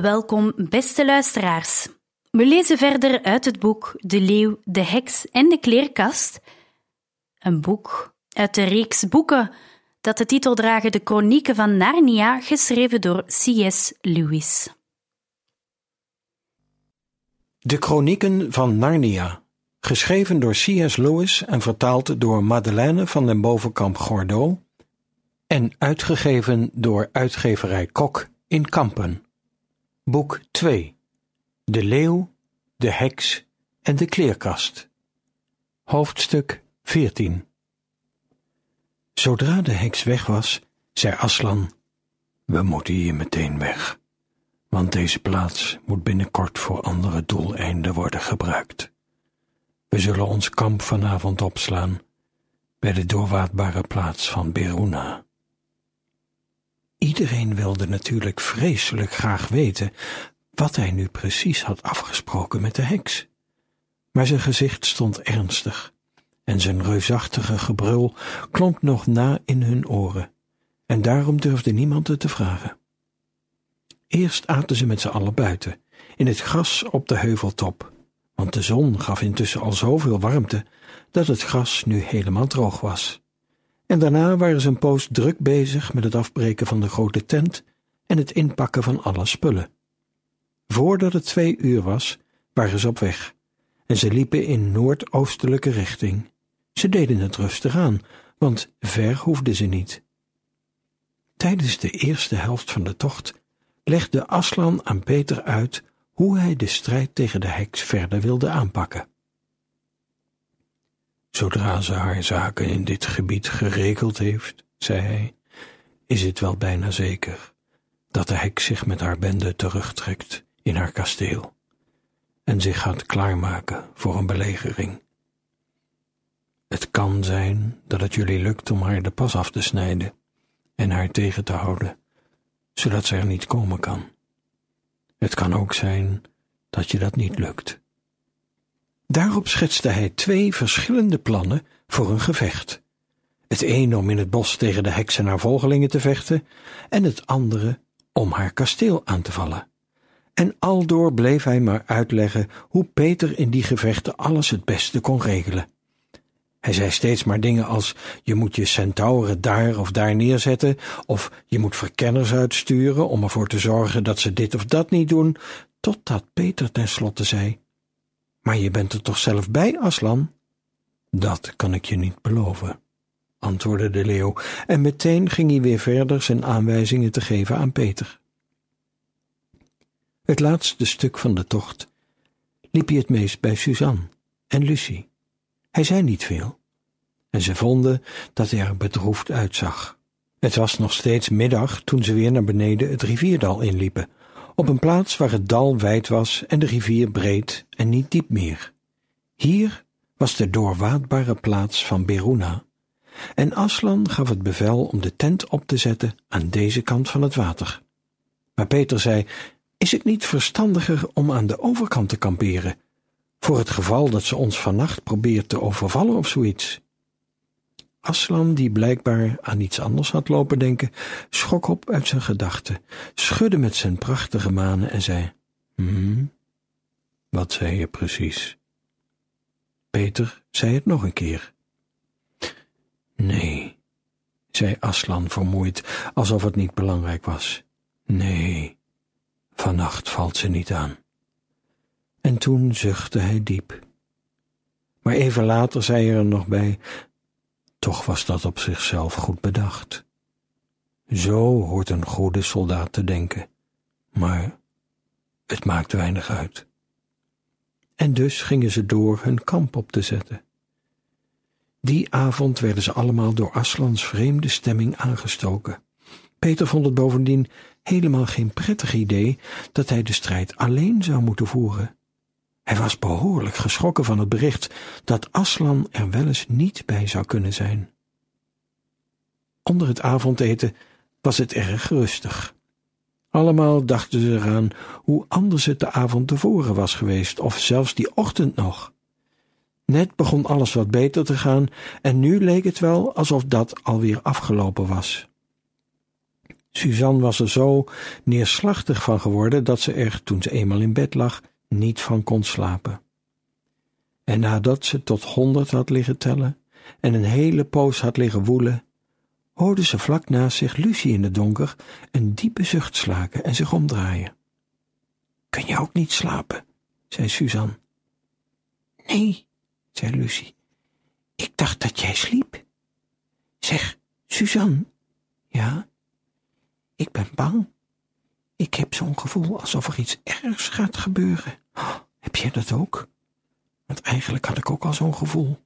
Welkom, beste luisteraars. We lezen verder uit het boek De Leeuw, de Heks en de Kleerkast. Een boek uit de reeks boeken dat de titel dragen De Chronieken van Narnia, geschreven door C.S. Lewis. De Chronieken van Narnia, geschreven door C.S. Lewis en vertaald door Madeleine van den Bovenkamp Gordeau en uitgegeven door uitgeverij Kok in Kampen. Boek 2 De Leeuw, de Heks en de Kleerkast. Hoofdstuk 14 Zodra de heks weg was, zei Aslan: We moeten hier meteen weg, want deze plaats moet binnenkort voor andere doeleinden worden gebruikt. We zullen ons kamp vanavond opslaan bij de doorwaadbare plaats van Beruna. Iedereen wilde natuurlijk vreselijk graag weten wat hij nu precies had afgesproken met de heks. Maar zijn gezicht stond ernstig en zijn reusachtige gebrul klonk nog na in hun oren, en daarom durfde niemand het te vragen. Eerst aten ze met z'n allen buiten, in het gras op de heuveltop, want de zon gaf intussen al zoveel warmte dat het gras nu helemaal droog was. En daarna waren ze een poos druk bezig met het afbreken van de grote tent en het inpakken van alle spullen. Voordat het twee uur was, waren ze op weg en ze liepen in noordoostelijke richting. Ze deden het rustig aan, want ver hoefden ze niet. Tijdens de eerste helft van de tocht legde Aslan aan Peter uit hoe hij de strijd tegen de heks verder wilde aanpakken. Zodra ze haar zaken in dit gebied geregeld heeft, zei hij, is het wel bijna zeker dat de heks zich met haar bende terugtrekt in haar kasteel en zich gaat klaarmaken voor een belegering. Het kan zijn dat het jullie lukt om haar de pas af te snijden en haar tegen te houden, zodat ze er niet komen kan. Het kan ook zijn dat je dat niet lukt. Daarop schetste hij twee verschillende plannen voor een gevecht. Het een om in het bos tegen de heks en haar volgelingen te vechten, en het andere om haar kasteel aan te vallen. En aldoor bleef hij maar uitleggen hoe Peter in die gevechten alles het beste kon regelen. Hij zei steeds maar dingen als: je moet je centauren daar of daar neerzetten, of je moet verkenners uitsturen om ervoor te zorgen dat ze dit of dat niet doen, totdat Peter tenslotte zei: Maar je bent er toch zelf bij, Aslan? Dat kan ik je niet beloven, antwoordde de leeuw, en meteen ging hij weer verder zijn aanwijzingen te geven aan Peter. Het laatste stuk van de tocht liep hij het meest bij Suzanne en Lucie. Hij zei niet veel, en ze vonden dat hij er bedroefd uitzag. Het was nog steeds middag toen ze weer naar beneden het rivierdal inliepen, op een plaats waar het dal wijd was en de rivier breed en niet diep meer. Hier was de doorwaadbare plaats van Beruna, en Aslan gaf het bevel om de tent op te zetten aan deze kant van het water. Maar Peter zei: Is het niet verstandiger om aan de overkant te kamperen? voor het geval dat ze ons vannacht probeert te overvallen of zoiets. Aslan, die blijkbaar aan iets anders had lopen denken, schrok op uit zijn gedachten, schudde met zijn prachtige manen en zei: Hm, wat zei je precies? Peter zei het nog een keer. Nee, zei Aslan vermoeid, alsof het niet belangrijk was. Nee, vannacht valt ze niet aan. En toen zuchtte hij diep. Maar even later zei er nog bij: Toch was dat op zichzelf goed bedacht. Zo hoort een goede soldaat te denken, maar het maakt weinig uit. En dus gingen ze door hun kamp op te zetten. Die avond werden ze allemaal door Aslans vreemde stemming aangestoken. Peter vond het bovendien helemaal geen prettig idee dat hij de strijd alleen zou moeten voeren. Hij was behoorlijk geschrokken van het bericht dat Aslan er wel eens niet bij zou kunnen zijn. Onder het avondeten was het erg rustig. Allemaal dachten ze eraan hoe anders het de avond tevoren was geweest, of zelfs die ochtend nog. Net begon alles wat beter te gaan en nu leek het wel alsof dat alweer afgelopen was. Suzanne was er zo neerslachtig van geworden dat ze er, toen ze eenmaal in bed lag, niet van kon slapen. En nadat ze tot honderd had liggen tellen en een hele poos had liggen woelen, hoorde ze vlak naast zich Lucie in het donker een diepe zucht slaken en zich omdraaien. Kun je ook niet slapen? zei Suzanne. Nee, zei Lucie. Ik dacht dat jij sliep. Zeg, Suzanne. Ja? Ik ben bang. Ik heb zo'n gevoel alsof er iets ergs gaat gebeuren. Heb jij dat ook? Want eigenlijk had ik ook al zo'n gevoel.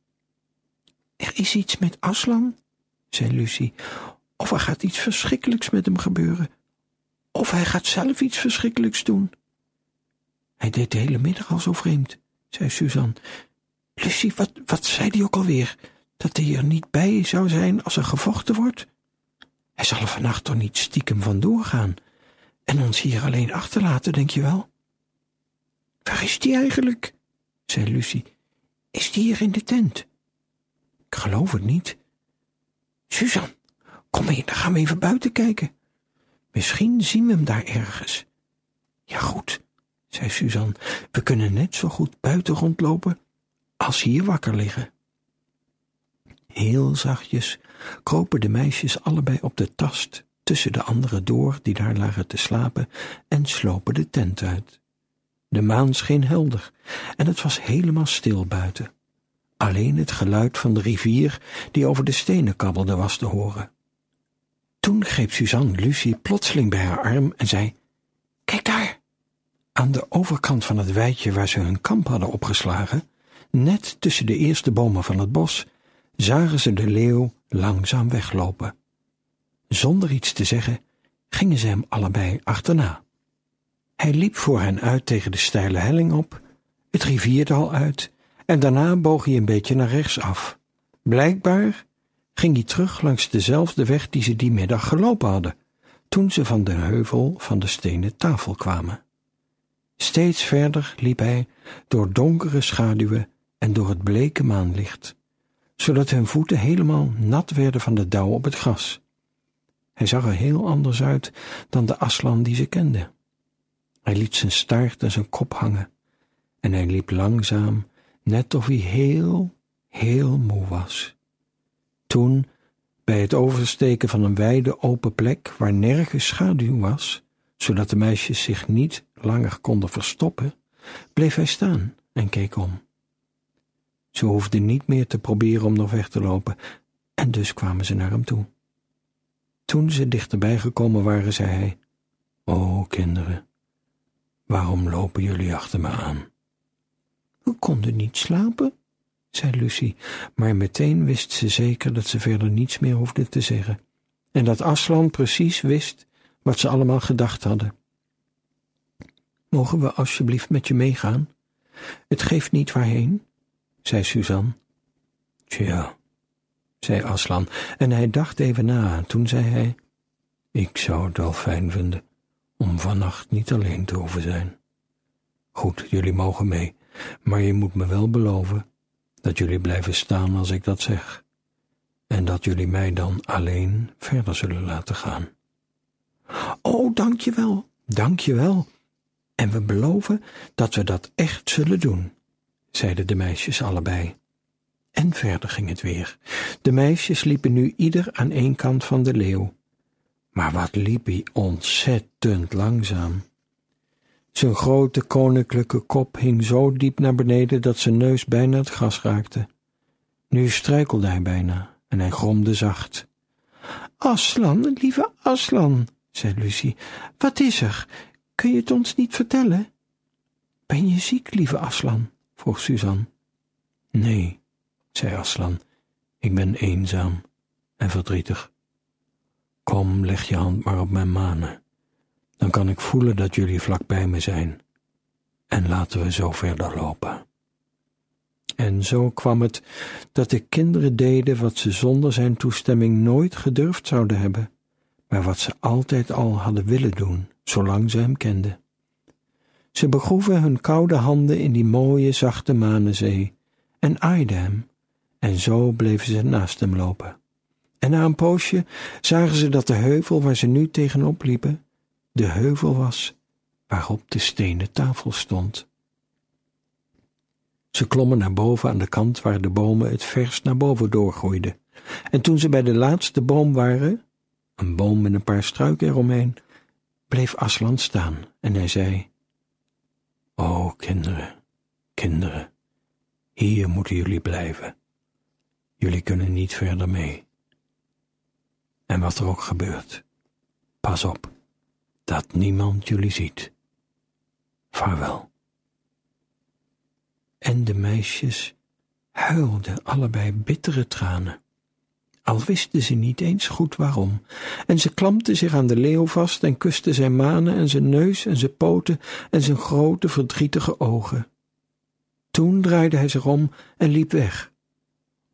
Er is iets met Aslan, zei Lucie. Of er gaat iets verschrikkelijks met hem gebeuren. Of hij gaat zelf iets verschrikkelijks doen. Hij deed de hele middag al zo vreemd, zei Suzanne. Lucie, wat, wat zei hij ook alweer? Dat hij er niet bij zou zijn als er gevochten wordt? Hij zal er vannacht toch niet stiekem vandoor gaan en ons hier alleen achterlaten, denk je wel? Waar is die eigenlijk? zei Lucie. Is die hier in de tent? Ik geloof het niet. Suzanne, kom mee, dan gaan we even buiten kijken. Misschien zien we hem daar ergens. Ja, goed, zei Suzanne. We kunnen net zo goed buiten rondlopen als hier wakker liggen. Heel zachtjes kropen de meisjes allebei op de tast tussen de anderen door die daar lagen te slapen en slopen de tent uit. De maan scheen helder en het was helemaal stil buiten. Alleen het geluid van de rivier die over de stenen kabbelde was te horen. Toen greep Suzanne Lucie plotseling bij haar arm en zei: Kijk daar! Aan de overkant van het weidje waar ze hun kamp hadden opgeslagen, net tussen de eerste bomen van het bos, zagen ze de leeuw langzaam weglopen. Zonder iets te zeggen gingen ze hem allebei achterna. Hij liep voor hen uit tegen de steile helling op, het rivierdal uit en daarna boog hij een beetje naar rechts af. Blijkbaar ging hij terug langs dezelfde weg die ze die middag gelopen hadden, toen ze van de heuvel van de stenen tafel kwamen. Steeds verder liep hij door donkere schaduwen en door het bleke maanlicht, zodat hun voeten helemaal nat werden van de dauw op het gras. Hij zag er heel anders uit dan de Aslan die ze kende. Hij liet zijn staart en zijn kop hangen en hij liep langzaam, net of hij heel, heel moe was. Toen, bij het oversteken van een wijde open plek waar nergens schaduw was, zodat de meisjes zich niet langer konden verstoppen, bleef hij staan en keek om. Ze hoefden niet meer te proberen om nog weg te lopen, en dus kwamen ze naar hem toe. Toen ze dichterbij gekomen waren, zei hij: O kinderen, waarom lopen jullie achter me aan? We konden niet slapen, zei Lucie, maar meteen wist ze zeker dat ze verder niets meer hoefde te zeggen, en dat Aslan precies wist wat ze allemaal gedacht hadden. Mogen we alsjeblieft met je meegaan? Het geeft niet waarheen, zei Suzanne. Tja, zei Aslan, en hij dacht even na. Toen zei hij: Ik zou het wel fijn vinden om vannacht niet alleen te hoeven zijn. Goed, jullie mogen mee, maar je moet me wel beloven dat jullie blijven staan als ik dat zeg, en dat jullie mij dan alleen verder zullen laten gaan. Oh, dank je wel, dank je wel. En we beloven dat we dat echt zullen doen, zeiden de meisjes allebei. En verder ging het weer. De meisjes liepen nu ieder aan één kant van de leeuw. Maar wat liep hij ontzettend langzaam. Zijn grote koninklijke kop hing zo diep naar beneden dat zijn neus bijna het gras raakte. Nu struikelde hij bijna en hij gromde zacht. Aslan, lieve Aslan, zei Lucie, wat is er? Kun je het ons niet vertellen? Ben je ziek, lieve Aslan? vroeg Suzanne. Nee, zei Aslan. Ik ben eenzaam en verdrietig. Kom, leg je hand maar op mijn manen. Dan kan ik voelen dat jullie vlak bij me zijn. En laten we zo verder lopen. En zo kwam het dat de kinderen deden wat ze zonder zijn toestemming nooit gedurfd zouden hebben, maar wat ze altijd al hadden willen doen, zolang ze hem kenden. Ze begroeven hun koude handen in die mooie, zachte manenzee en aaiden hem, en zo bleven ze naast hem lopen. En na een poosje zagen ze dat de heuvel waar ze nu tegenop liepen, de heuvel was waarop de stenen tafel stond. Ze klommen naar boven aan de kant waar de bomen het verst naar boven doorgroeiden. En toen ze bij de laatste boom waren, een boom met een paar struiken eromheen, bleef Aslan staan en hij zei: O kinderen, kinderen, hier moeten jullie blijven. Jullie kunnen niet verder mee. En wat er ook gebeurt, pas op dat niemand jullie ziet. Vaarwel. En de meisjes huilden allebei bittere tranen, al wisten ze niet eens goed waarom, en ze klampten zich aan de leeuw vast en kusten zijn manen en zijn neus en zijn poten en zijn grote verdrietige ogen. Toen draaide hij zich om en liep weg,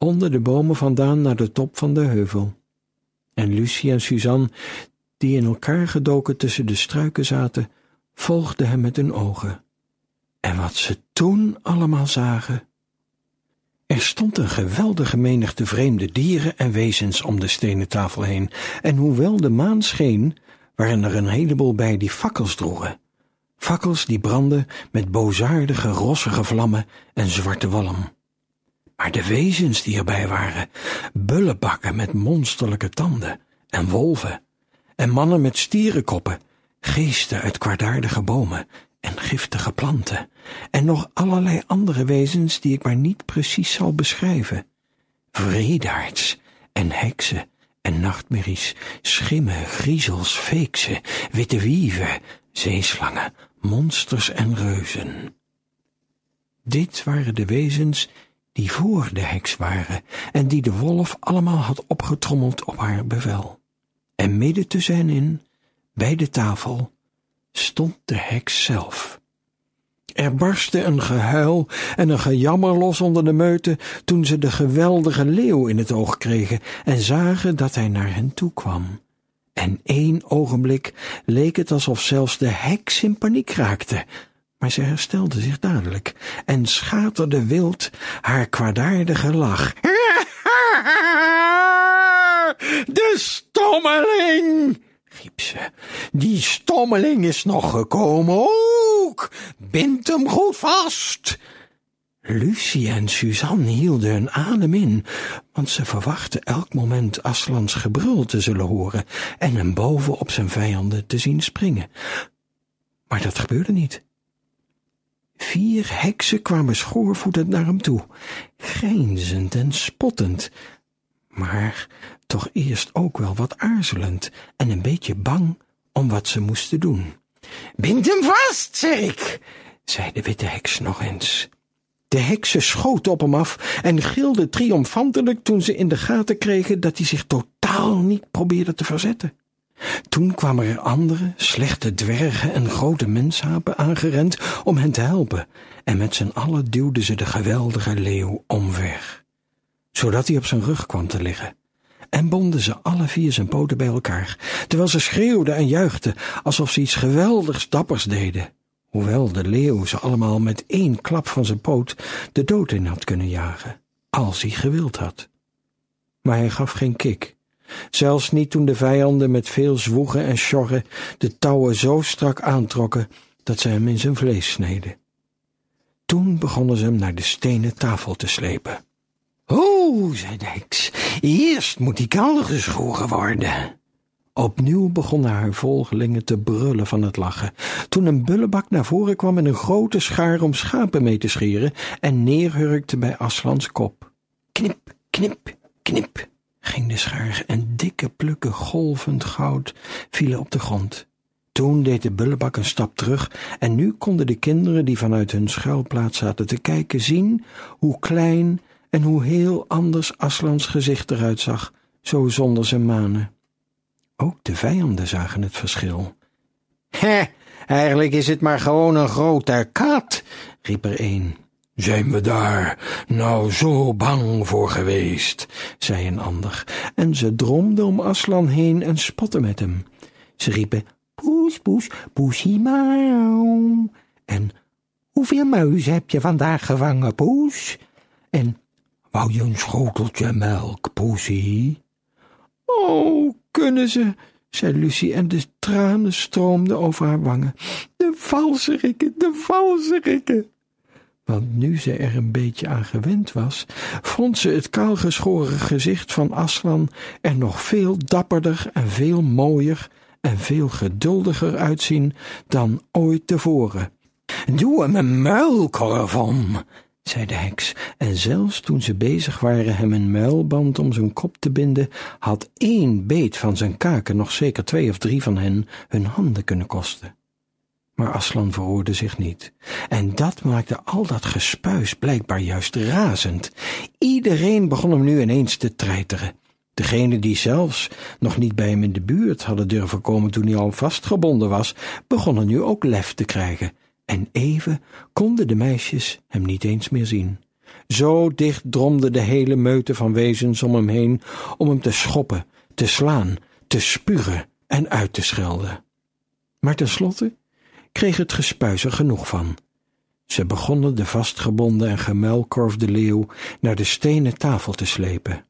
onder de bomen vandaan naar de top van de heuvel. En Lucie en Suzanne, die in elkaar gedoken tussen de struiken zaten, volgden hem met hun ogen. En wat ze toen allemaal zagen. Er stond een geweldige menigte vreemde dieren en wezens om de stenen tafel heen, en hoewel de maan scheen, waren er een heleboel bij die fakkels droegen. Fakkels die brandden met boosaardige, rossige vlammen en zwarte walm. Maar de wezens die erbij waren, bullebakken met monsterlijke tanden en wolven, en mannen met stierenkoppen, geesten uit kwaadaardige bomen en giftige planten, en nog allerlei andere wezens die ik maar niet precies zal beschrijven. Vredaards en heksen en nachtmerries, schimmen, griezels, feeksen, witte wieven, zeeslangen, monsters en reuzen. Dit waren de wezens die voor de heks waren en die de wolf allemaal had opgetrommeld op haar bevel. En midden tussen hen in, bij de tafel, stond de heks zelf. Er barstte een gehuil en een gejammer los onder de meute toen ze de geweldige leeuw in het oog kregen en zagen dat hij naar hen toe kwam. En één ogenblik leek het alsof zelfs de heks in paniek raakte, maar ze herstelde zich dadelijk en schaterde wild haar kwaadaardige lach. De stommeling! riep ze. Die stommeling is nog gekomen ook. Bind hem goed vast. Lucie en Suzanne hielden hun adem in, want ze verwachten elk moment Aslans gebrul te zullen horen en hem boven op zijn vijanden te zien springen. Maar dat gebeurde niet. Vier heksen kwamen schoorvoetend naar hem toe, grijnzend en spottend, maar toch eerst ook wel wat aarzelend en een beetje bang om wat ze moesten doen. Bind hem vast, zeg ik, zei de witte heks nog eens. De heksen schoten op hem af en gilden triomfantelijk toen ze in de gaten kregen dat hij zich totaal niet probeerde te verzetten. Toen kwamen er andere, slechte dwergen en grote menshapen aangerend om hen te helpen, en met z'n allen duwden ze de geweldige leeuw omver, zodat hij op zijn rug kwam te liggen, en bonden ze alle vier zijn poten bij elkaar, terwijl ze schreeuwden en juichten alsof ze iets geweldigs dappers deden, hoewel de leeuw ze allemaal met één klap van zijn poot de dood in had kunnen jagen, als hij gewild had. Maar hij gaf geen kik zelfs niet toen de vijanden met veel zwoegen en sjorren de touwen zo strak aantrokken dat ze hem in zijn vlees sneden. Toen begonnen ze hem naar de stenen tafel te slepen. O, zei de heks, eerst moet die kelder geschoren worden. Opnieuw begonnen haar volgelingen te brullen van het lachen, toen een bullebak naar voren kwam met een grote schaar om schapen mee te scheren en neerhurkte bij Aslans kop. Knip, knip, knip ging de schaar en dikke plukken golvend goud vielen op de grond. Toen deed de bullebak een stap terug en nu konden de kinderen die vanuit hun schuilplaats zaten te kijken zien hoe klein en hoe heel anders Aslans gezicht eruit zag, zo zonder zijn manen. Ook de vijanden zagen het verschil. Hè, eigenlijk is het maar gewoon een grote kat, riep er een. Zijn we daar nou zo bang voor geweest, zei een ander, en ze dromden om Aslan heen en spotten met hem. Ze riepen, poes, poes, poesie mauw. En, hoeveel muizen heb je vandaag gevangen, poes? En, wou je een schoteltje melk, poesie? Oh, kunnen ze, zei Lucie, en de tranen stroomden over haar wangen. De valserikken, de valserikken. Want nu ze er een beetje aan gewend was, vond ze het kaalgeschoren gezicht van Aslan er nog veel dapperder en veel mooier en veel geduldiger uitzien dan ooit tevoren. Doe hem een muilkorf om, zei de heks, en zelfs toen ze bezig waren hem een muilband om zijn kop te binden, had één beet van zijn kaken nog zeker twee of drie van hen hun handen kunnen kosten. Maar Aslan verroerde zich niet. En dat maakte al dat gespuis blijkbaar juist razend. Iedereen begon hem nu ineens te treiteren. Degenen die zelfs nog niet bij hem in de buurt hadden durven komen toen hij al vastgebonden was, begonnen nu ook lef te krijgen. En even konden de meisjes hem niet eens meer zien. Zo dicht dromde de hele meute van wezens om hem heen om hem te schoppen, te slaan, te spugen en uit te schelden. Maar tenslotte kreeg het gespuis er genoeg van. Ze begonnen de vastgebonden en gemuilkorfde leeuw naar de stenen tafel te slepen.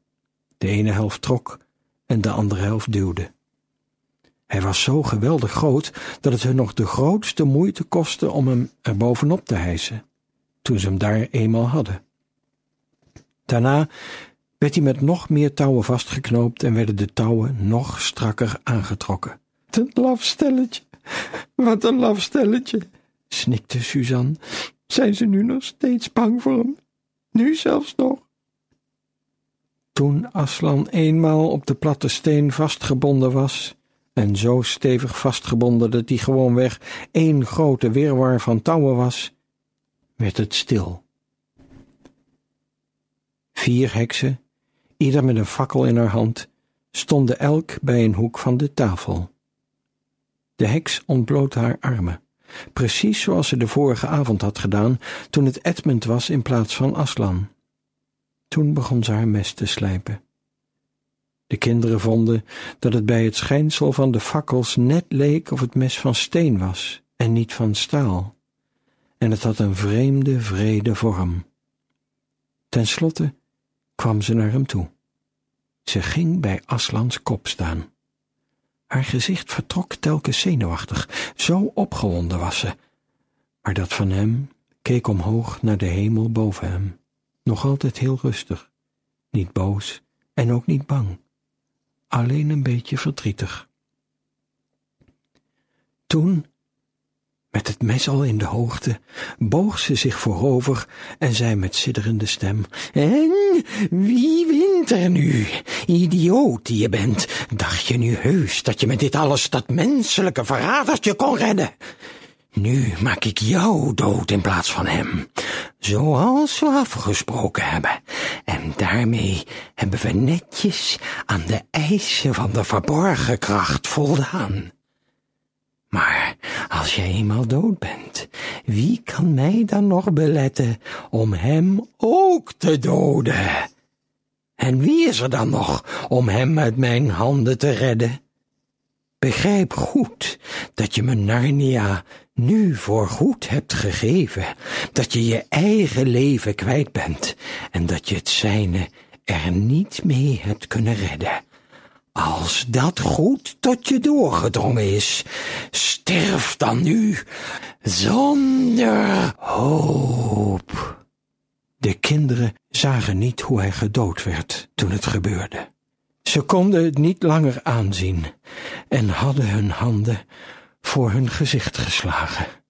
De ene helft trok en de andere helft duwde. Hij was zo geweldig groot dat het hun nog de grootste moeite kostte om hem er bovenop te hijsen, toen ze hem daar eenmaal hadden. Daarna werd hij met nog meer touwen vastgeknoopt en werden de touwen nog strakker aangetrokken. Lafstelletje, wat een lafstelletje, snikte Suzanne. Zijn ze nu nog steeds bang voor hem? Nu zelfs nog? Toen Aslan eenmaal op de platte steen vastgebonden was, en zo stevig vastgebonden dat hij gewoonweg één grote wirwar van touwen was, werd het stil. Vier heksen, ieder met een fakkel in haar hand, stonden elk bij een hoek van de tafel. De heks ontbloot haar armen, precies zoals ze de vorige avond had gedaan toen het Edmund was in plaats van Aslan. Toen begon ze haar mes te slijpen. De kinderen vonden dat het bij het schijnsel van de fakkels net leek of het mes van steen was en niet van staal, en het had een vreemde, vrede vorm. Ten slotte kwam ze naar hem toe. Ze ging bij Aslans kop staan. Haar gezicht vertrok telkens zenuwachtig, zo opgewonden was ze, maar dat van hem keek omhoog naar de hemel boven hem, nog altijd heel rustig, niet boos en ook niet bang. Alleen een beetje verdrietig. Toen, met het mes al in de hoogte, boog ze zich voorover en zei met sidderende stem, En wie wint er nu? Idioot die je bent, dacht je nu heus dat je met dit alles dat menselijke verradertje kon redden? Nu maak ik jou dood in plaats van hem, zoals we afgesproken hebben. En daarmee hebben we netjes aan de eisen van de verborgen kracht voldaan. Maar als jij eenmaal dood bent, wie kan mij dan nog beletten om hem ook te doden? En wie is er dan nog om hem uit mijn handen te redden? Begrijp goed dat je me Narnia nu voor goed hebt gegeven, dat je je eigen leven kwijt bent en dat je het zijne er niet mee hebt kunnen redden. Als dat goed tot je doorgedrongen is, sterf dan nu zonder hoop. De kinderen zagen niet hoe hij gedood werd toen het gebeurde. Ze konden het niet langer aanzien en hadden hun handen voor hun gezicht geslagen.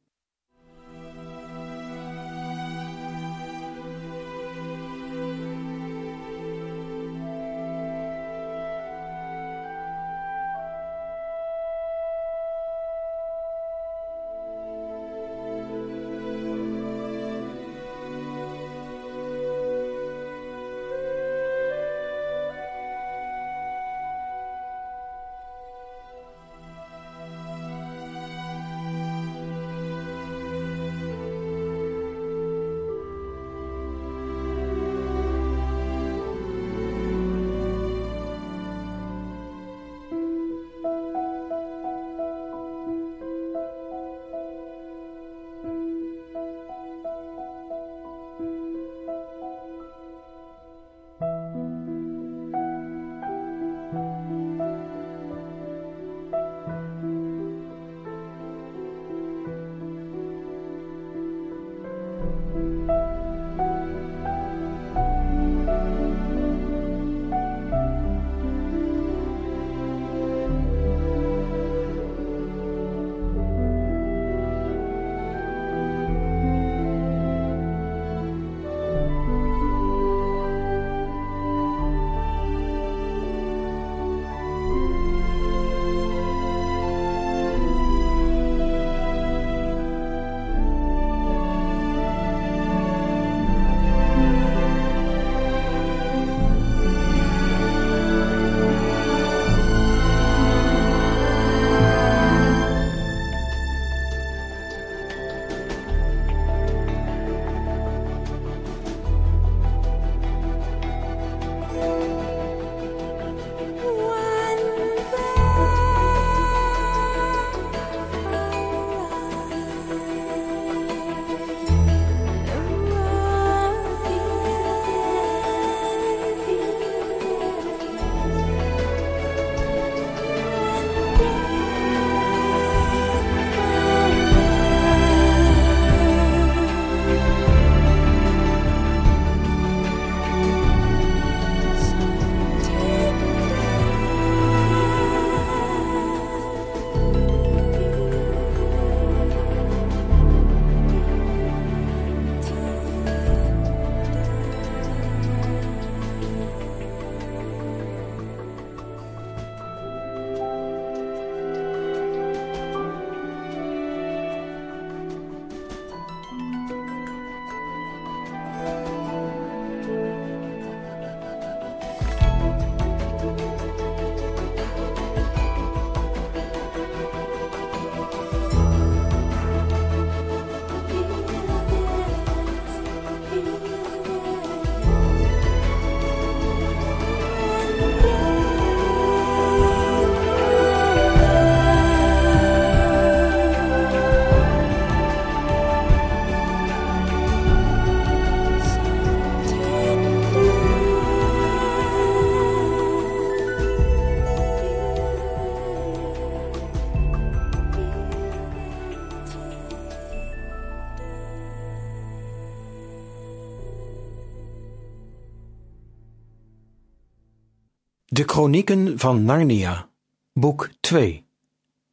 Chronieken van Narnia, boek 2.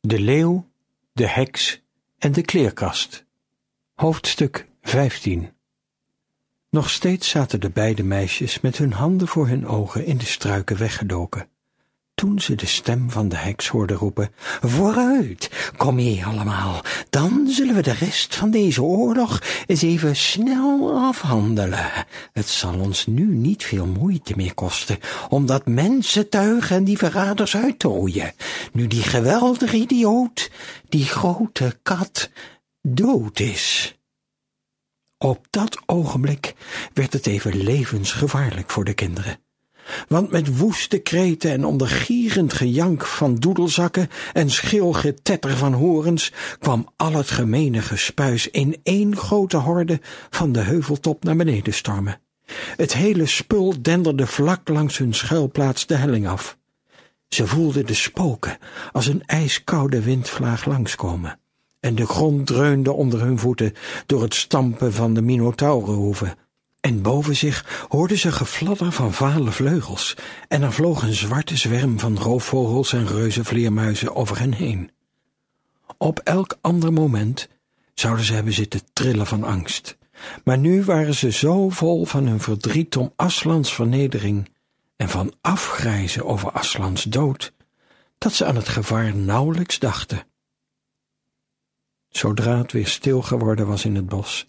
De leeuw, de heks en de kleerkast. Hoofdstuk 15. Nog steeds zaten de beide meisjes met hun handen voor hun ogen in de struiken weggedoken toen ze de stem van de heks hoorden roepen, Vooruit, kom mee allemaal, dan zullen we de rest van deze oorlog eens even snel afhandelen. Het zal ons nu niet veel moeite meer kosten om dat mensentuig en die verraders uit te nu die geweldige idioot, die grote kat, dood is. Op dat ogenblik werd het even levensgevaarlijk voor de kinderen want met woeste kreten en onder gierend gejank van doedelzakken en schil getetter van horens kwam al het gemene gespuis in één grote horde van de heuveltop naar beneden stormen. Het hele spul denderde vlak langs hun schuilplaats de helling af. Ze voelden de spoken als een ijskoude windvlaag langskomen, en de grond dreunde onder hun voeten door het stampen van de minotaurenhoeven en boven zich hoorden ze gefladder van vale vleugels, en er vloog een zwarte zwerm van roofvogels en reuzenvleermuizen over hen heen. Op elk ander moment zouden ze hebben zitten trillen van angst, maar nu waren ze zo vol van hun verdriet om Aslans vernedering en van afgrijzen over Aslans dood, dat ze aan het gevaar nauwelijks dachten. Zodra het weer stil geworden was in het bos,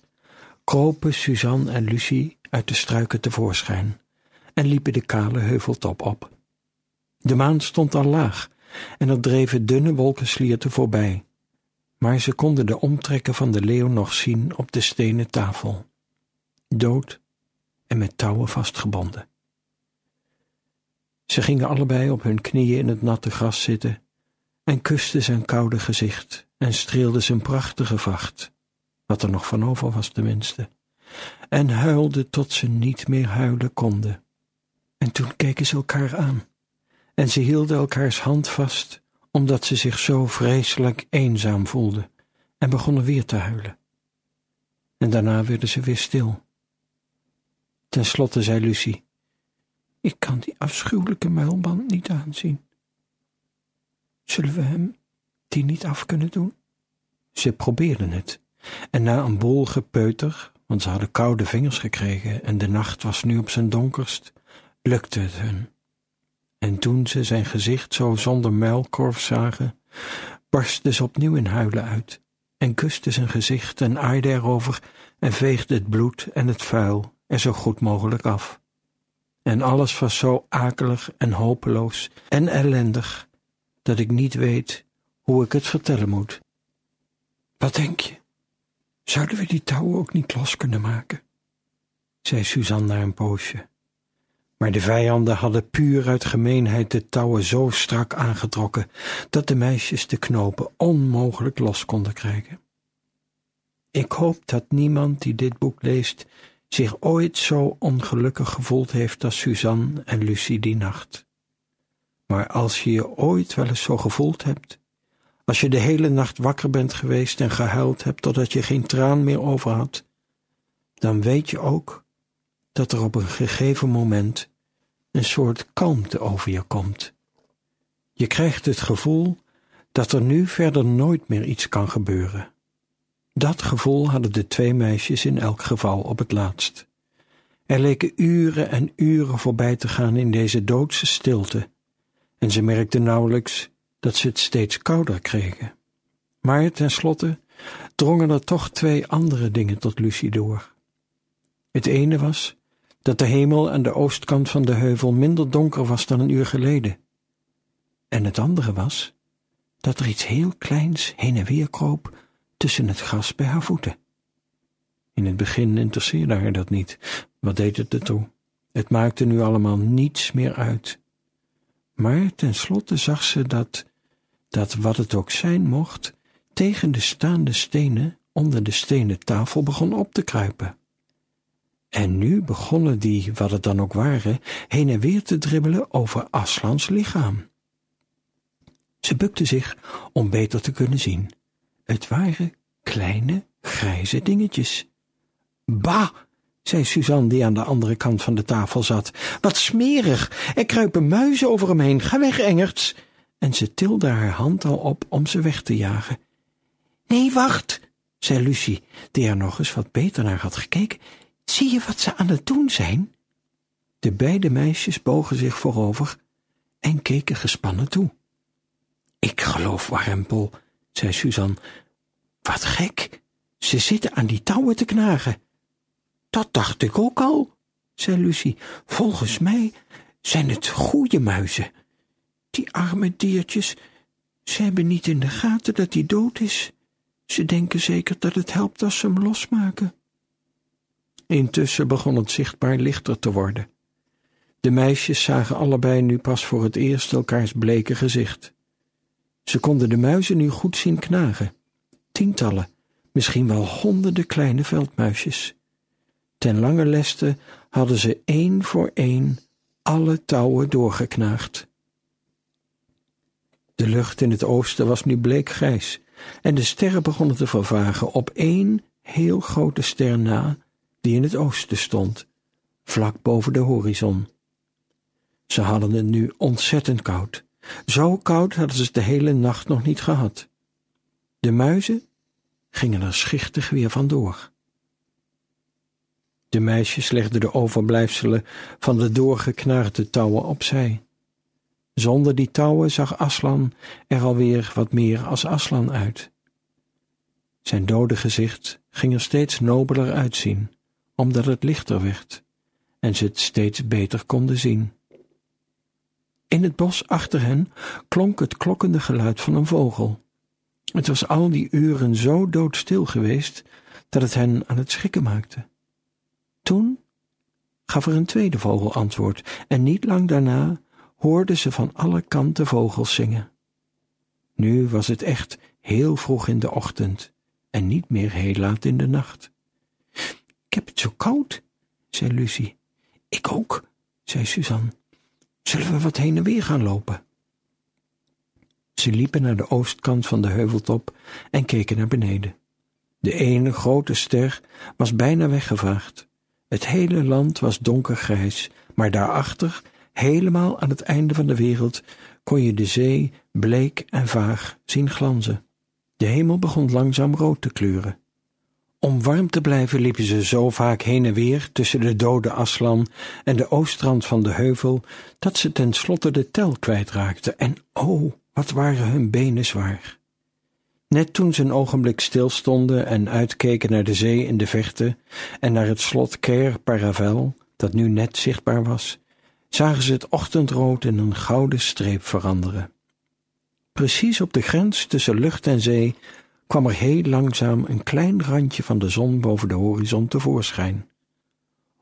kropen Suzanne en Lucie uit de struiken tevoorschijn en liepen de kale heuveltop op. De maan stond al laag en er dreven dunne wolkenslierten voorbij, maar ze konden de omtrekken van de leeuw nog zien op de stenen tafel, dood en met touwen vastgebonden. Ze gingen allebei op hun knieën in het natte gras zitten en kusten zijn koude gezicht en streelden zijn prachtige vacht wat er nog van over was tenminste, en huilden tot ze niet meer huilen konden. En toen keken ze elkaar aan, en ze hielden elkaars hand vast, omdat ze zich zo vreselijk eenzaam voelden, en begonnen weer te huilen. En daarna werden ze weer stil. Ten slotte zei Lucie, ik kan die afschuwelijke muilband niet aanzien. Zullen we hem die niet af kunnen doen? Ze probeerden het, en na een bol gepeuter, want ze hadden koude vingers gekregen en de nacht was nu op zijn donkerst, lukte het hun. En toen ze zijn gezicht zo zonder muilkorf zagen, barstte ze opnieuw in huilen uit en kuste zijn gezicht en aaide erover en veegde het bloed en het vuil er zo goed mogelijk af. En alles was zo akelig en hopeloos en ellendig, dat ik niet weet hoe ik het vertellen moet. Wat denk je? Zouden we die touwen ook niet los kunnen maken? zei Suzanne na een poosje. Maar de vijanden hadden puur uit gemeenheid de touwen zo strak aangetrokken dat de meisjes de knopen onmogelijk los konden krijgen. Ik hoop dat niemand die dit boek leest zich ooit zo ongelukkig gevoeld heeft als Suzanne en Lucie die nacht. Maar als je je ooit wel eens zo gevoeld hebt, als je de hele nacht wakker bent geweest en gehuild hebt totdat je geen traan meer over had, dan weet je ook dat er op een gegeven moment een soort kalmte over je komt. Je krijgt het gevoel dat er nu verder nooit meer iets kan gebeuren. Dat gevoel hadden de twee meisjes in elk geval op het laatst. Er leken uren en uren voorbij te gaan in deze doodse stilte, en ze merkten nauwelijks dat ze het steeds kouder kregen. Maar tenslotte drongen er toch twee andere dingen tot Lucie door. Het ene was dat de hemel aan de oostkant van de heuvel minder donker was dan een uur geleden. En het andere was dat er iets heel kleins heen en weer kroop tussen het gras bij haar voeten. In het begin interesseerde haar dat niet. Wat deed het ertoe? Het maakte nu allemaal niets meer uit. Maar tenslotte zag ze dat dat wat het ook zijn mocht, tegen de staande stenen onder de stenen tafel begon op te kruipen. En nu begonnen die, wat het dan ook waren, heen en weer te dribbelen over Aslans lichaam. Ze bukte zich om beter te kunnen zien. Het waren kleine, grijze dingetjes. Bah, zei Suzanne, die aan de andere kant van de tafel zat. Wat smerig! Er kruipen muizen over hem heen. Ga weg, Engerts! En ze tilde haar hand al op om ze weg te jagen. Nee, wacht, zei Lucie, die er nog eens wat beter naar had gekeken. Zie je wat ze aan het doen zijn? De beide meisjes bogen zich voorover en keken gespannen toe. Ik geloof, warempel, zei Suzanne. Wat gek, ze zitten aan die touwen te knagen. Dat dacht ik ook al, zei Lucie. Volgens mij zijn het goede muizen. Die arme diertjes, ze hebben niet in de gaten dat hij dood is. Ze denken zeker dat het helpt als ze hem losmaken. Intussen begon het zichtbaar lichter te worden. De meisjes zagen allebei nu pas voor het eerst elkaars bleke gezicht. Ze konden de muizen nu goed zien knagen. Tientallen, misschien wel honderden kleine veldmuisjes. Ten lange leste hadden ze één voor één alle touwen doorgeknaagd. De lucht in het oosten was nu bleekgrijs en de sterren begonnen te vervagen op één heel grote ster na die in het oosten stond, vlak boven de horizon. Ze hadden het nu ontzettend koud. Zo koud hadden ze het de hele nacht nog niet gehad. De muizen gingen er schichtig weer vandoor. De meisjes legden de overblijfselen van de doorgeknaagde touwen opzij. Zonder die touwen zag Aslan er alweer wat meer als Aslan uit. Zijn dode gezicht ging er steeds nobeler uitzien, omdat het lichter werd en ze het steeds beter konden zien. In het bos achter hen klonk het klokkende geluid van een vogel. Het was al die uren zo doodstil geweest dat het hen aan het schrikken maakte. Toen gaf er een tweede vogel antwoord, en niet lang daarna hoorden ze van alle kanten vogels zingen. Nu was het echt heel vroeg in de ochtend en niet meer heel laat in de nacht. Ik heb het zo koud, zei Lucie. Ik ook, zei Suzanne. Zullen we wat heen en weer gaan lopen? Ze liepen naar de oostkant van de heuveltop en keken naar beneden. De ene grote ster was bijna weggevaagd. Het hele land was donkergrijs, maar daarachter, helemaal aan het einde van de wereld, kon je de zee bleek en vaag zien glanzen. De hemel begon langzaam rood te kleuren. Om warm te blijven liepen ze zo vaak heen en weer tussen de dode Aslan en de oostrand van de heuvel, dat ze tenslotte de tel kwijtraakten. En oh, wat waren hun benen zwaar. Net toen ze een ogenblik stilstonden en uitkeken naar de zee in de verte en naar het slot Cair Paravel, dat nu net zichtbaar was, zagen ze het ochtendrood in een gouden streep veranderen. Precies op de grens tussen lucht en zee kwam er heel langzaam een klein randje van de zon boven de horizon tevoorschijn.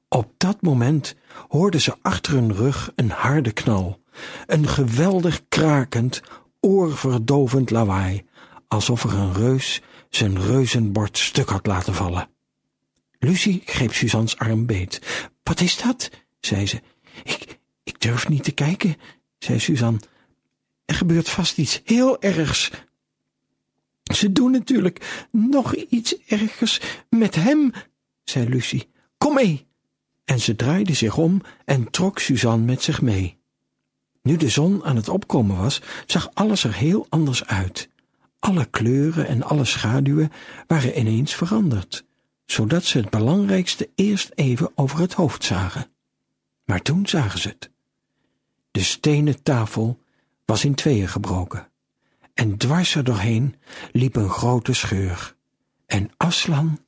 Op dat moment hoorden ze achter hun rug een harde knal, een geweldig krakend, oorverdovend lawaai, alsof er een reus zijn reuzenbord stuk had laten vallen. Lucie greep Suzanne's arm beet. Wat is dat? zei ze. Ik, ik durf niet te kijken, zei Suzanne. Er gebeurt vast iets heel ergs. Ze doen natuurlijk nog iets ergers met hem, zei Lucie. Kom mee. En ze draaide zich om en trok Suzanne met zich mee. Nu de zon aan het opkomen was, zag alles er heel anders uit. Alle kleuren en alle schaduwen waren ineens veranderd, zodat ze het belangrijkste eerst even over het hoofd zagen. Maar toen zagen ze het. De stenen tafel was in tweeën gebroken, en dwars er doorheen liep een grote scheur, en Aslan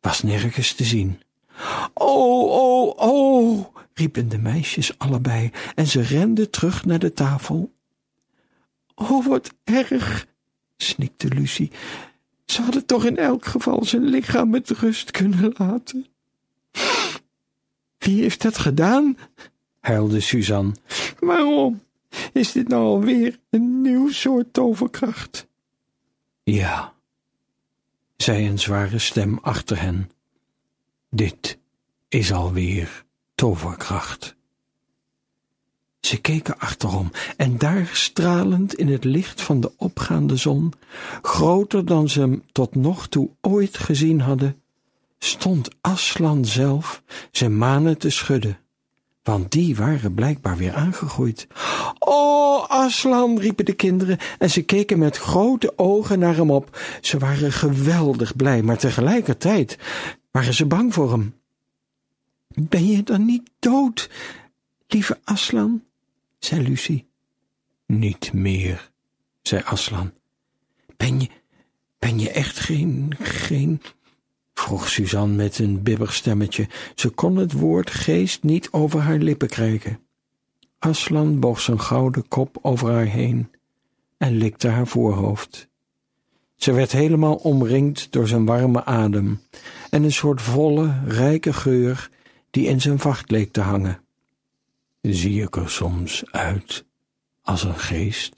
was nergens te zien. Oh, oh, oh, riepen de meisjes allebei, en ze renden terug naar de tafel Oh, wat erg, snikte Lucie. Ze hadden toch in elk geval zijn lichaam met rust kunnen laten. Wie heeft dat gedaan? huilde Suzanne. Waarom? Is dit nou alweer een nieuw soort toverkracht? Ja, zei een zware stem achter hen. Dit is alweer toverkracht. Ze keken achterom en daar stralend in het licht van de opgaande zon, groter dan ze hem tot nog toe ooit gezien hadden, stond Aslan zelf zijn manen te schudden, want die waren blijkbaar weer aangegroeid. Oh, Aslan, riepen de kinderen en ze keken met grote ogen naar hem op. Ze waren geweldig blij, maar tegelijkertijd waren ze bang voor hem. Ben je dan niet dood, lieve Aslan? zei Lucie. Niet meer, zei Aslan. Ben je, ben je echt geen, geen, vroeg Suzanne met een bibbig stemmetje. Ze kon het woord geest niet over haar lippen krijgen. Aslan boog zijn gouden kop over haar heen en likte haar voorhoofd. Ze werd helemaal omringd door zijn warme adem en een soort volle, rijke geur die in zijn vacht leek te hangen. Zie ik er soms uit als een geest?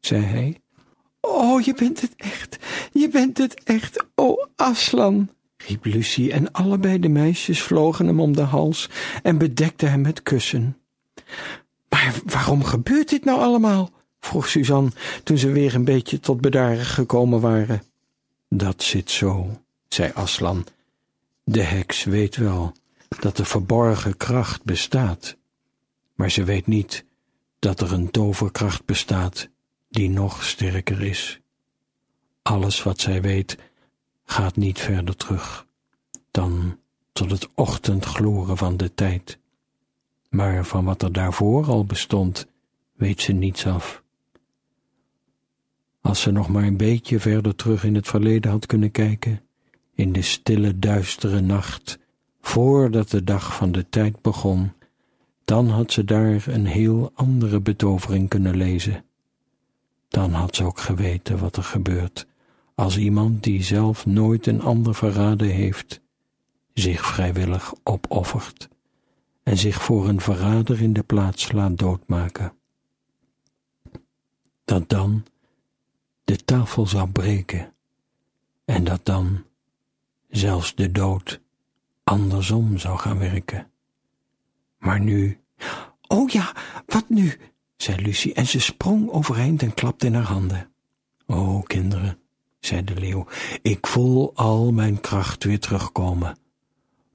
zei hij. Oh, je bent het echt, je bent het echt, oh Aslan, riep Lucie en allebei de meisjes vlogen hem om de hals en bedekten hem met kussen. Maar waarom gebeurt dit nou allemaal? vroeg Suzanne toen ze weer een beetje tot bedaren gekomen waren. Dat zit zo, zei Aslan. De heks weet wel dat de verborgen kracht bestaat, maar ze weet niet dat er een toverkracht bestaat die nog sterker is. Alles wat zij weet gaat niet verder terug dan tot het ochtendgloren van de tijd. Maar van wat er daarvoor al bestond, weet ze niets af. Als ze nog maar een beetje verder terug in het verleden had kunnen kijken, in de stille duistere nacht, voordat de dag van de tijd begon, dan had ze daar een heel andere betovering kunnen lezen. Dan had ze ook geweten wat er gebeurt als iemand die zelf nooit een ander verraden heeft, zich vrijwillig opoffert en zich voor een verrader in de plaats laat doodmaken. Dat dan de tafel zou breken en dat dan zelfs de dood andersom zou gaan werken. Maar nu, oh ja, wat nu? zei Lucie en ze sprong overeind en klapte in haar handen. O, kinderen, zei de leeuw, ik voel al mijn kracht weer terugkomen.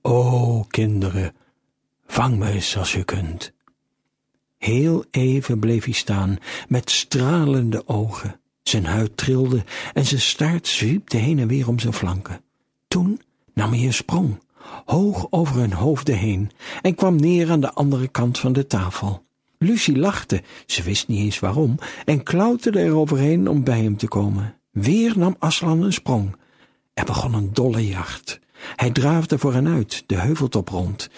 O, kinderen, vang me eens als je kunt. Heel even bleef hij staan, met stralende ogen. Zijn huid trilde en zijn staart zwiepte heen en weer om zijn flanken. Toen nam hij een sprong, hoog over hun hoofden heen, en kwam neer aan de andere kant van de tafel. Lucie lachte, ze wist niet eens waarom, en klauterde er overheen om bij hem te komen. Weer nam Aslan een sprong. Er begon een dolle jacht. Hij draafde voor hen uit, de heuveltop rond.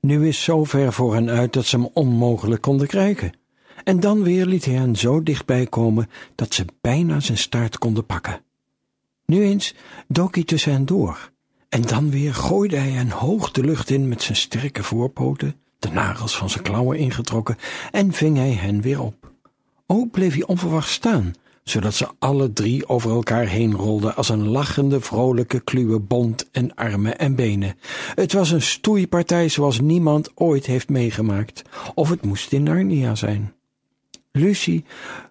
Nu is zo ver voor hen uit dat ze hem onmogelijk konden krijgen. En dan weer liet hij hen zo dichtbij komen dat ze bijna zijn staart konden pakken. Nu eens dook hij tussen hen door, en dan weer gooide hij hen hoog de lucht in met zijn sterke voorpoten, de nagels van zijn klauwen ingetrokken, en ving hij hen weer op. Ook bleef hij onverwacht staan, zodat ze alle drie over elkaar heen rolden als een lachende, vrolijke kluwe bont en armen en benen. Het was een stoeipartij zoals niemand ooit heeft meegemaakt, of het moest in Narnia zijn. Lucie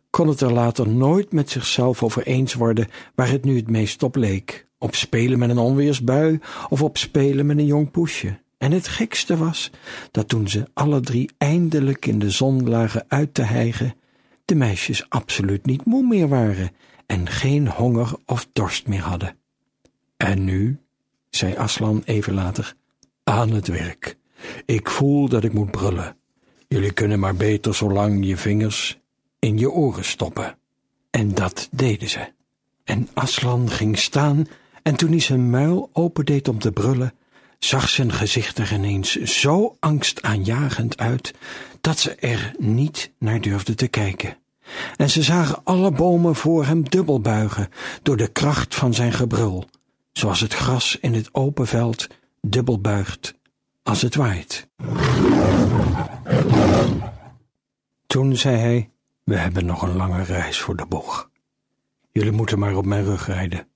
kon het er later nooit met zichzelf over eens worden waar het nu het meest op leek. Op spelen met een onweersbui of op spelen met een jong poesje. En het gekste was dat toen ze alle drie eindelijk in de zon lagen uit te hijgen, de meisjes absoluut niet moe meer waren en geen honger of dorst meer hadden. En nu, zei Aslan even later, aan het werk. Ik voel dat ik moet brullen. Jullie kunnen maar beter zo lang je vingers in je oren stoppen. En dat deden ze. En Aslan ging staan en toen hij zijn muil opendeed om te brullen, zag zijn gezicht er ineens zo angstaanjagend uit dat ze er niet naar durfden te kijken. En ze zagen alle bomen voor hem dubbel buigen door de kracht van zijn gebrul, zoals het gras in het open veld dubbel buigt als het waait. Toen zei hij, we hebben nog een lange reis voor de boeg. Jullie moeten maar op mijn rug rijden.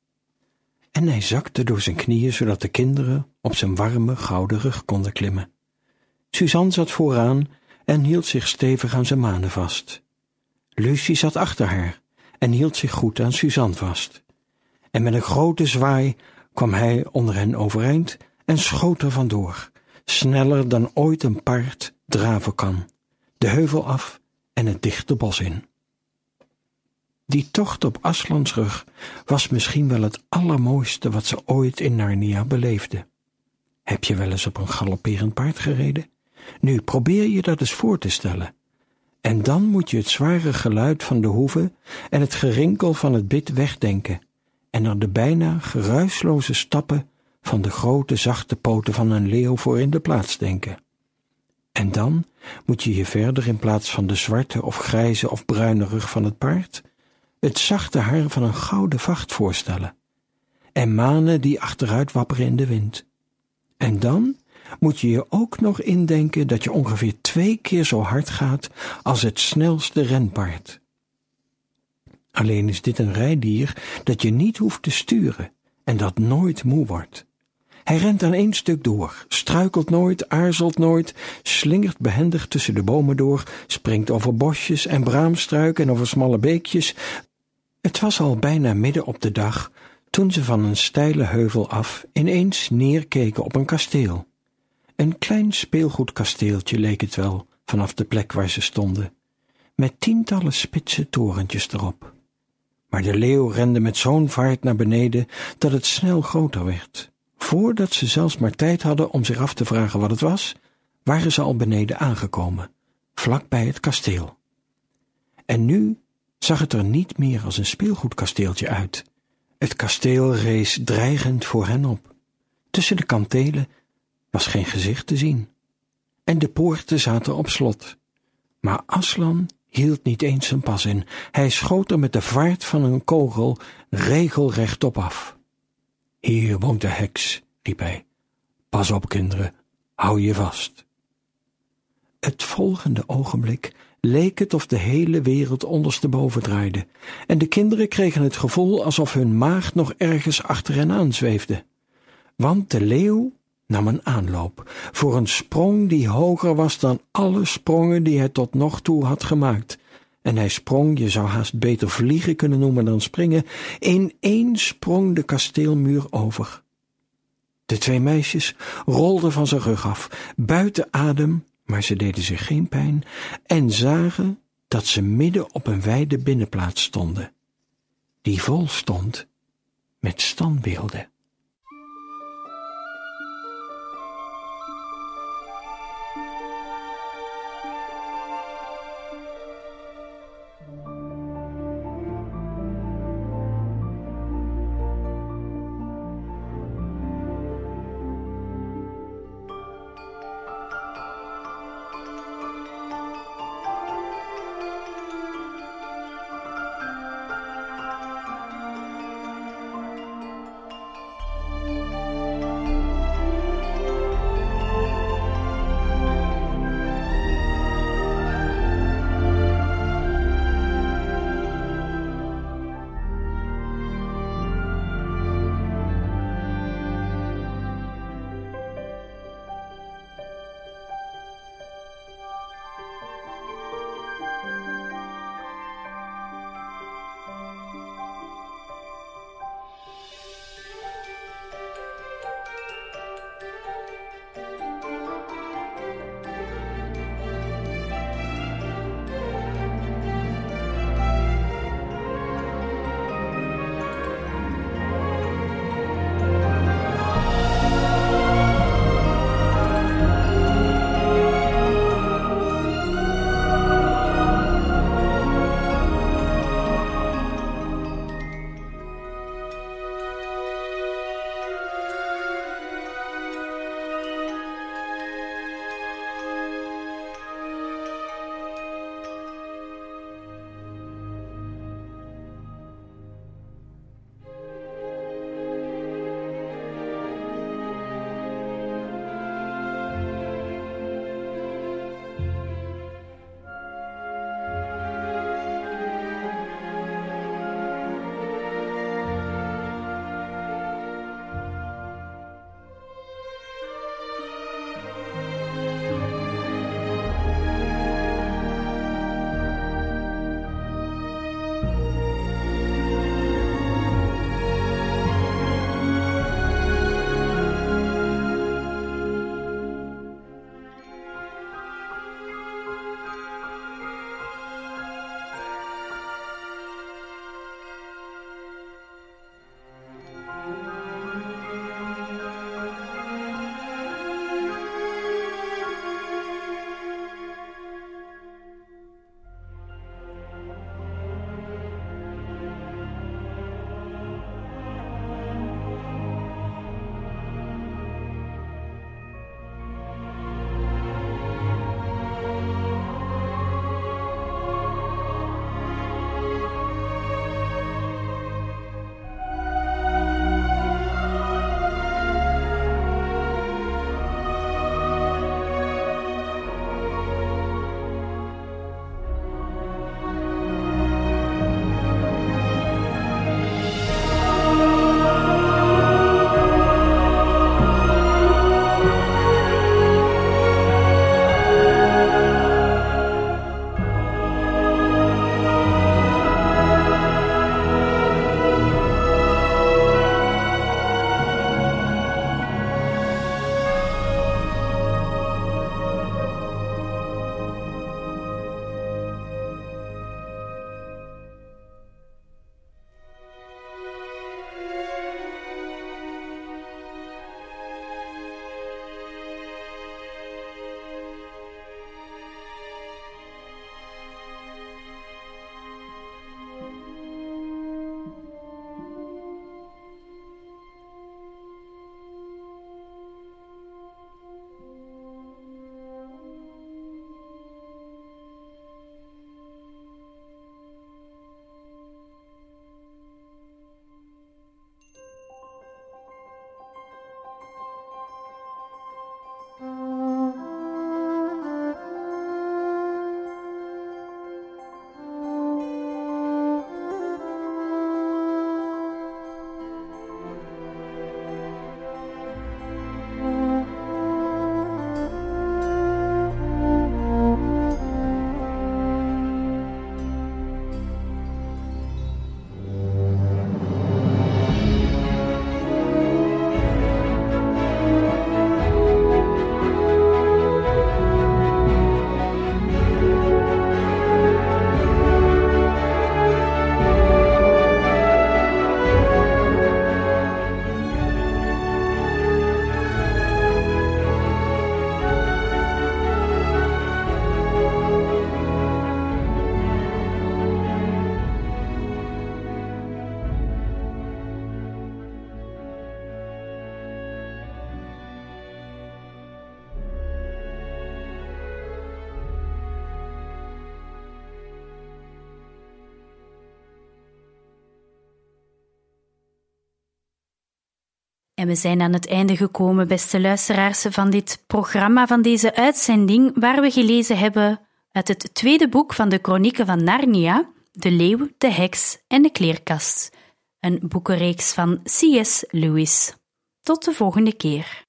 En hij zakte door zijn knieën, zodat de kinderen op zijn warme, gouden rug konden klimmen. Suzanne zat vooraan en hield zich stevig aan zijn manen vast. Lucie zat achter haar en hield zich goed aan Suzanne vast. En met een grote zwaai kwam hij onder hen overeind en schoot er vandoor, sneller dan ooit een paard draven kan, de heuvel af en het dichte bos in. Die tocht op Aslans rug was misschien wel het allermooiste wat ze ooit in Narnia beleefde. Heb je wel eens op een galopperend paard gereden? Nu probeer je dat eens voor te stellen. En dan moet je het zware geluid van de hoeve en het gerinkel van het bit wegdenken en aan de bijna geruisloze stappen van de grote zachte poten van een leeuw voor in de plaats denken. En dan moet je je verder in plaats van de zwarte of grijze of bruine rug van het paard, het zachte haar van een gouden vacht voorstellen, en manen die achteruit wapperen in de wind. En dan moet je je ook nog indenken dat je ongeveer twee keer zo hard gaat als het snelste renpaard. Alleen is dit een rijdier dat je niet hoeft te sturen en dat nooit moe wordt. Hij rent aan één stuk door, struikelt nooit, aarzelt nooit, slingert behendig tussen de bomen door, springt over bosjes en braamstruiken en over smalle beekjes. Het was al bijna midden op de dag toen ze van een steile heuvel af ineens neerkeken op een kasteel. Een klein speelgoedkasteeltje leek het wel, vanaf de plek waar ze stonden, met tientallen spitse torentjes erop. Maar de leeuw rende met zo'n vaart naar beneden dat het snel groter werd. Voordat ze zelfs maar tijd hadden om zich af te vragen wat het was, waren ze al beneden aangekomen, vlak bij het kasteel. En nu zag het er niet meer als een speelgoedkasteeltje uit. Het kasteel rees dreigend voor hen op. Tussen de kantelen was geen gezicht te zien. En de poorten zaten op slot. Maar Aslan hield niet eens zijn pas in. Hij schoot er met de vaart van een kogel regelrecht op af. Hier woont de heks, riep hij. Pas op, kinderen, hou je vast. Het volgende ogenblik leek het of de hele wereld ondersteboven draaide, en de kinderen kregen het gevoel alsof hun maag nog ergens achter hen aan zweefde. Want de leeuw nam een aanloop voor een sprong die hoger was dan alle sprongen die hij tot nog toe had gemaakt. En hij sprong, je zou haast beter vliegen kunnen noemen dan springen, in één sprong de kasteelmuur over. De twee meisjes rolden van zijn rug af, buiten adem, maar ze deden zich geen pijn, en zagen dat ze midden op een wijde binnenplaats stonden, die vol stond met standbeelden. En we zijn aan het einde gekomen, beste luisteraars, van dit programma, van deze uitzending, waar we gelezen hebben uit het tweede boek van de Chronieken van Narnia, De Leeuw, de Heks en de Kleerkast, een boekenreeks van C.S. Lewis. Tot de volgende keer.